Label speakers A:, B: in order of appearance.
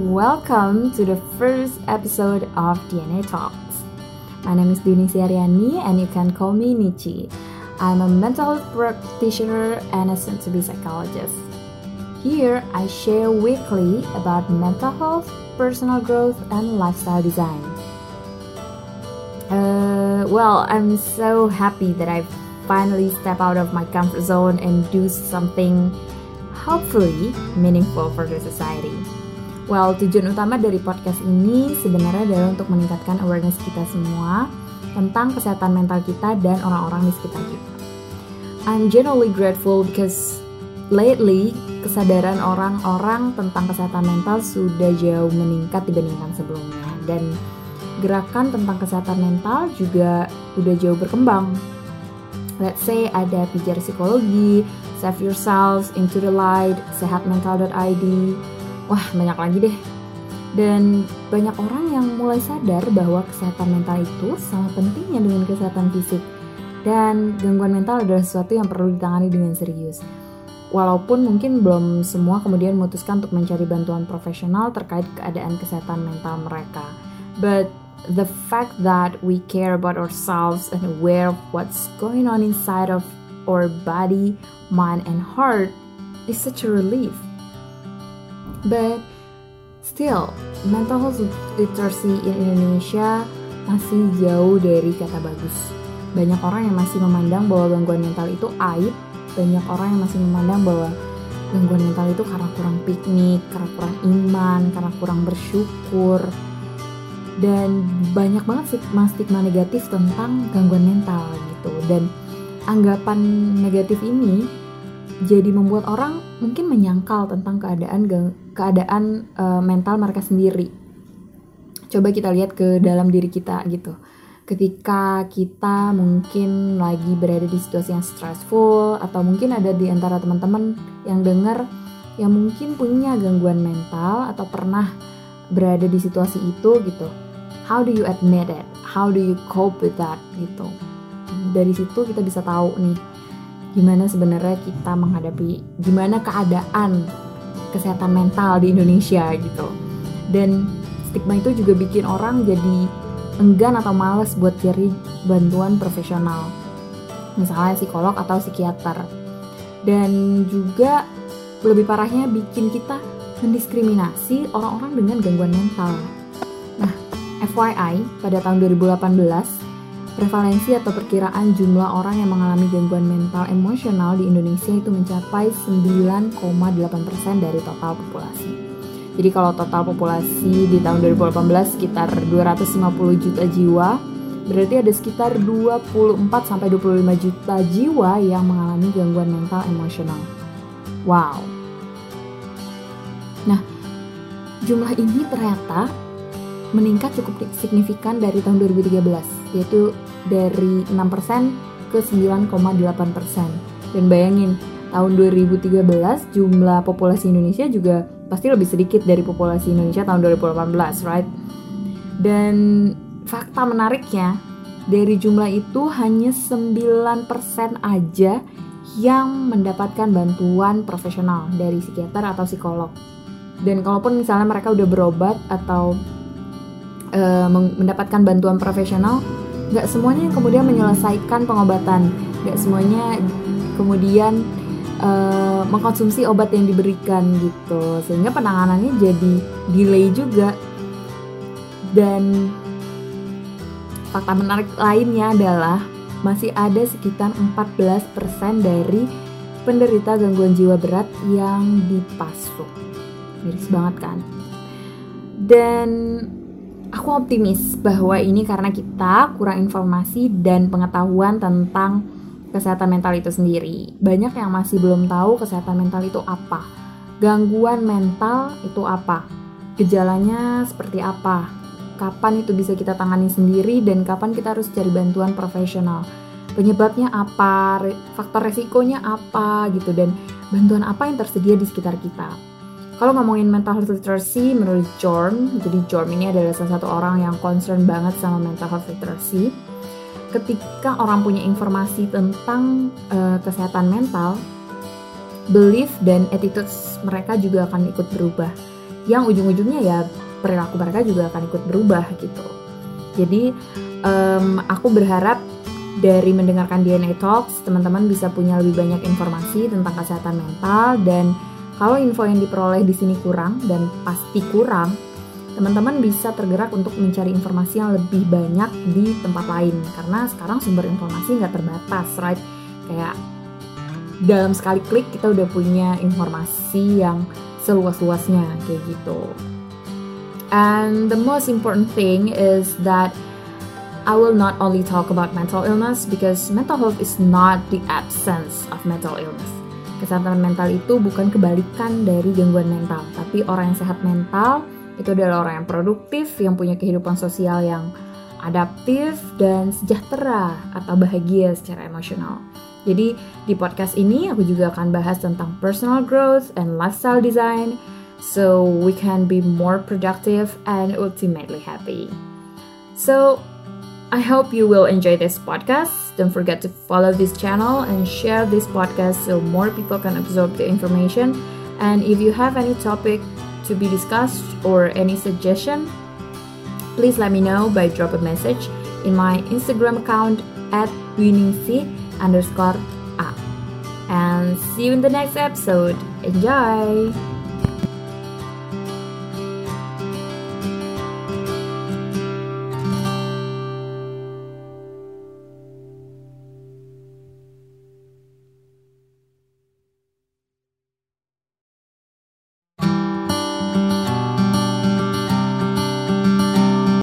A: welcome to the first episode of DNA Talks. My name is Duni Siariani and you can call me Nichi. I'm a mental health practitioner and a soon-to-be psychologist. Here, I share weekly about mental health, personal growth, and lifestyle design. Uh, well, I'm so happy that I've finally step out of my comfort zone and do something hopefully meaningful for the society. Well, tujuan utama dari podcast ini sebenarnya adalah untuk meningkatkan awareness kita semua tentang kesehatan mental kita dan orang-orang di sekitar kita. I'm genuinely grateful because lately kesadaran orang-orang tentang kesehatan mental sudah jauh meningkat dibandingkan sebelumnya dan gerakan tentang kesehatan mental juga udah jauh berkembang let's say ada pijar psikologi, save yourselves, into the light, sehatmental.id. Wah, banyak lagi deh. Dan banyak orang yang mulai sadar bahwa kesehatan mental itu sama pentingnya dengan kesehatan fisik. Dan gangguan mental adalah sesuatu yang perlu ditangani dengan serius. Walaupun mungkin belum semua kemudian memutuskan untuk mencari bantuan profesional terkait keadaan kesehatan mental mereka. But the fact that we care about ourselves and aware of what's going on inside of our body, mind, and heart is such a relief. But still, mental health literacy in Indonesia masih jauh dari kata bagus. Banyak orang yang masih memandang bahwa gangguan mental itu aib, banyak orang yang masih memandang bahwa gangguan mental itu karena kurang piknik, karena kurang iman, karena kurang bersyukur, dan banyak banget stigma negatif tentang gangguan mental gitu. Dan anggapan negatif ini jadi membuat orang mungkin menyangkal tentang keadaan keadaan uh, mental mereka sendiri. Coba kita lihat ke dalam diri kita gitu. Ketika kita mungkin lagi berada di situasi yang stressful atau mungkin ada di antara teman-teman yang dengar yang mungkin punya gangguan mental atau pernah berada di situasi itu gitu how do you admit it how do you cope with that gitu dari situ kita bisa tahu nih gimana sebenarnya kita menghadapi gimana keadaan kesehatan mental di Indonesia gitu. Dan stigma itu juga bikin orang jadi enggan atau males buat cari bantuan profesional. Misalnya psikolog atau psikiater. Dan juga lebih parahnya bikin kita mendiskriminasi orang-orang dengan gangguan mental. FYI, pada tahun 2018, prevalensi atau perkiraan jumlah orang yang mengalami gangguan mental emosional di Indonesia itu mencapai 9,8% dari total populasi. Jadi kalau total populasi di tahun 2018 sekitar 250 juta jiwa, berarti ada sekitar 24 sampai 25 juta jiwa yang mengalami gangguan mental emosional. Wow. Nah, jumlah ini ternyata meningkat cukup signifikan dari tahun 2013, yaitu dari 6% ke 9,8%. Dan bayangin, tahun 2013 jumlah populasi Indonesia juga pasti lebih sedikit dari populasi Indonesia tahun 2018, right? Dan fakta menariknya, dari jumlah itu hanya 9% aja yang mendapatkan bantuan profesional dari psikiater atau psikolog. Dan kalaupun misalnya mereka udah berobat atau uh, mendapatkan bantuan profesional nggak semuanya yang kemudian menyelesaikan pengobatan nggak semuanya kemudian uh, mengkonsumsi obat yang diberikan gitu sehingga penanganannya jadi delay juga dan fakta menarik lainnya adalah masih ada sekitar 14% dari penderita gangguan jiwa berat yang dipasung. Miris banget kan? Dan Aku optimis bahwa ini karena kita kurang informasi dan pengetahuan tentang kesehatan mental itu sendiri. Banyak yang masih belum tahu kesehatan mental itu apa. Gangguan mental itu apa? Gejalanya seperti apa? Kapan itu bisa kita tangani sendiri dan kapan kita harus cari bantuan profesional? Penyebabnya apa? Faktor resikonya apa gitu dan bantuan apa yang tersedia di sekitar kita? Kalau ngomongin mental health literacy menurut Jorm, jadi Jorm ini adalah salah satu orang yang concern banget sama mental health literacy. Ketika orang punya informasi tentang uh, kesehatan mental, belief dan attitudes mereka juga akan ikut berubah. yang ujung-ujungnya ya perilaku mereka juga akan ikut berubah gitu. Jadi um, aku berharap dari mendengarkan DNA Talks, teman-teman bisa punya lebih banyak informasi tentang kesehatan mental dan kalau info yang diperoleh di sini kurang dan pasti kurang, teman-teman bisa tergerak untuk mencari informasi yang lebih banyak di tempat lain karena sekarang sumber informasi nggak terbatas, right? Kayak dalam sekali klik kita udah punya informasi yang seluas-luasnya kayak gitu. And the most important thing is that I will not only talk about mental illness because mental health is not the absence of mental illness. Kesehatan mental itu bukan kebalikan dari gangguan mental, tapi orang yang sehat mental itu adalah orang yang produktif, yang punya kehidupan sosial yang adaptif dan sejahtera atau bahagia secara emosional. Jadi di podcast ini aku juga akan bahas tentang personal growth and lifestyle design so we can be more productive and ultimately happy. So I hope you will enjoy this podcast. Don't forget to follow this channel and share this podcast so more people can absorb the information. And if you have any topic to be discussed or any suggestion, please let me know by drop a message in my Instagram account at winningc underscore a. And see you in the next episode. Enjoy!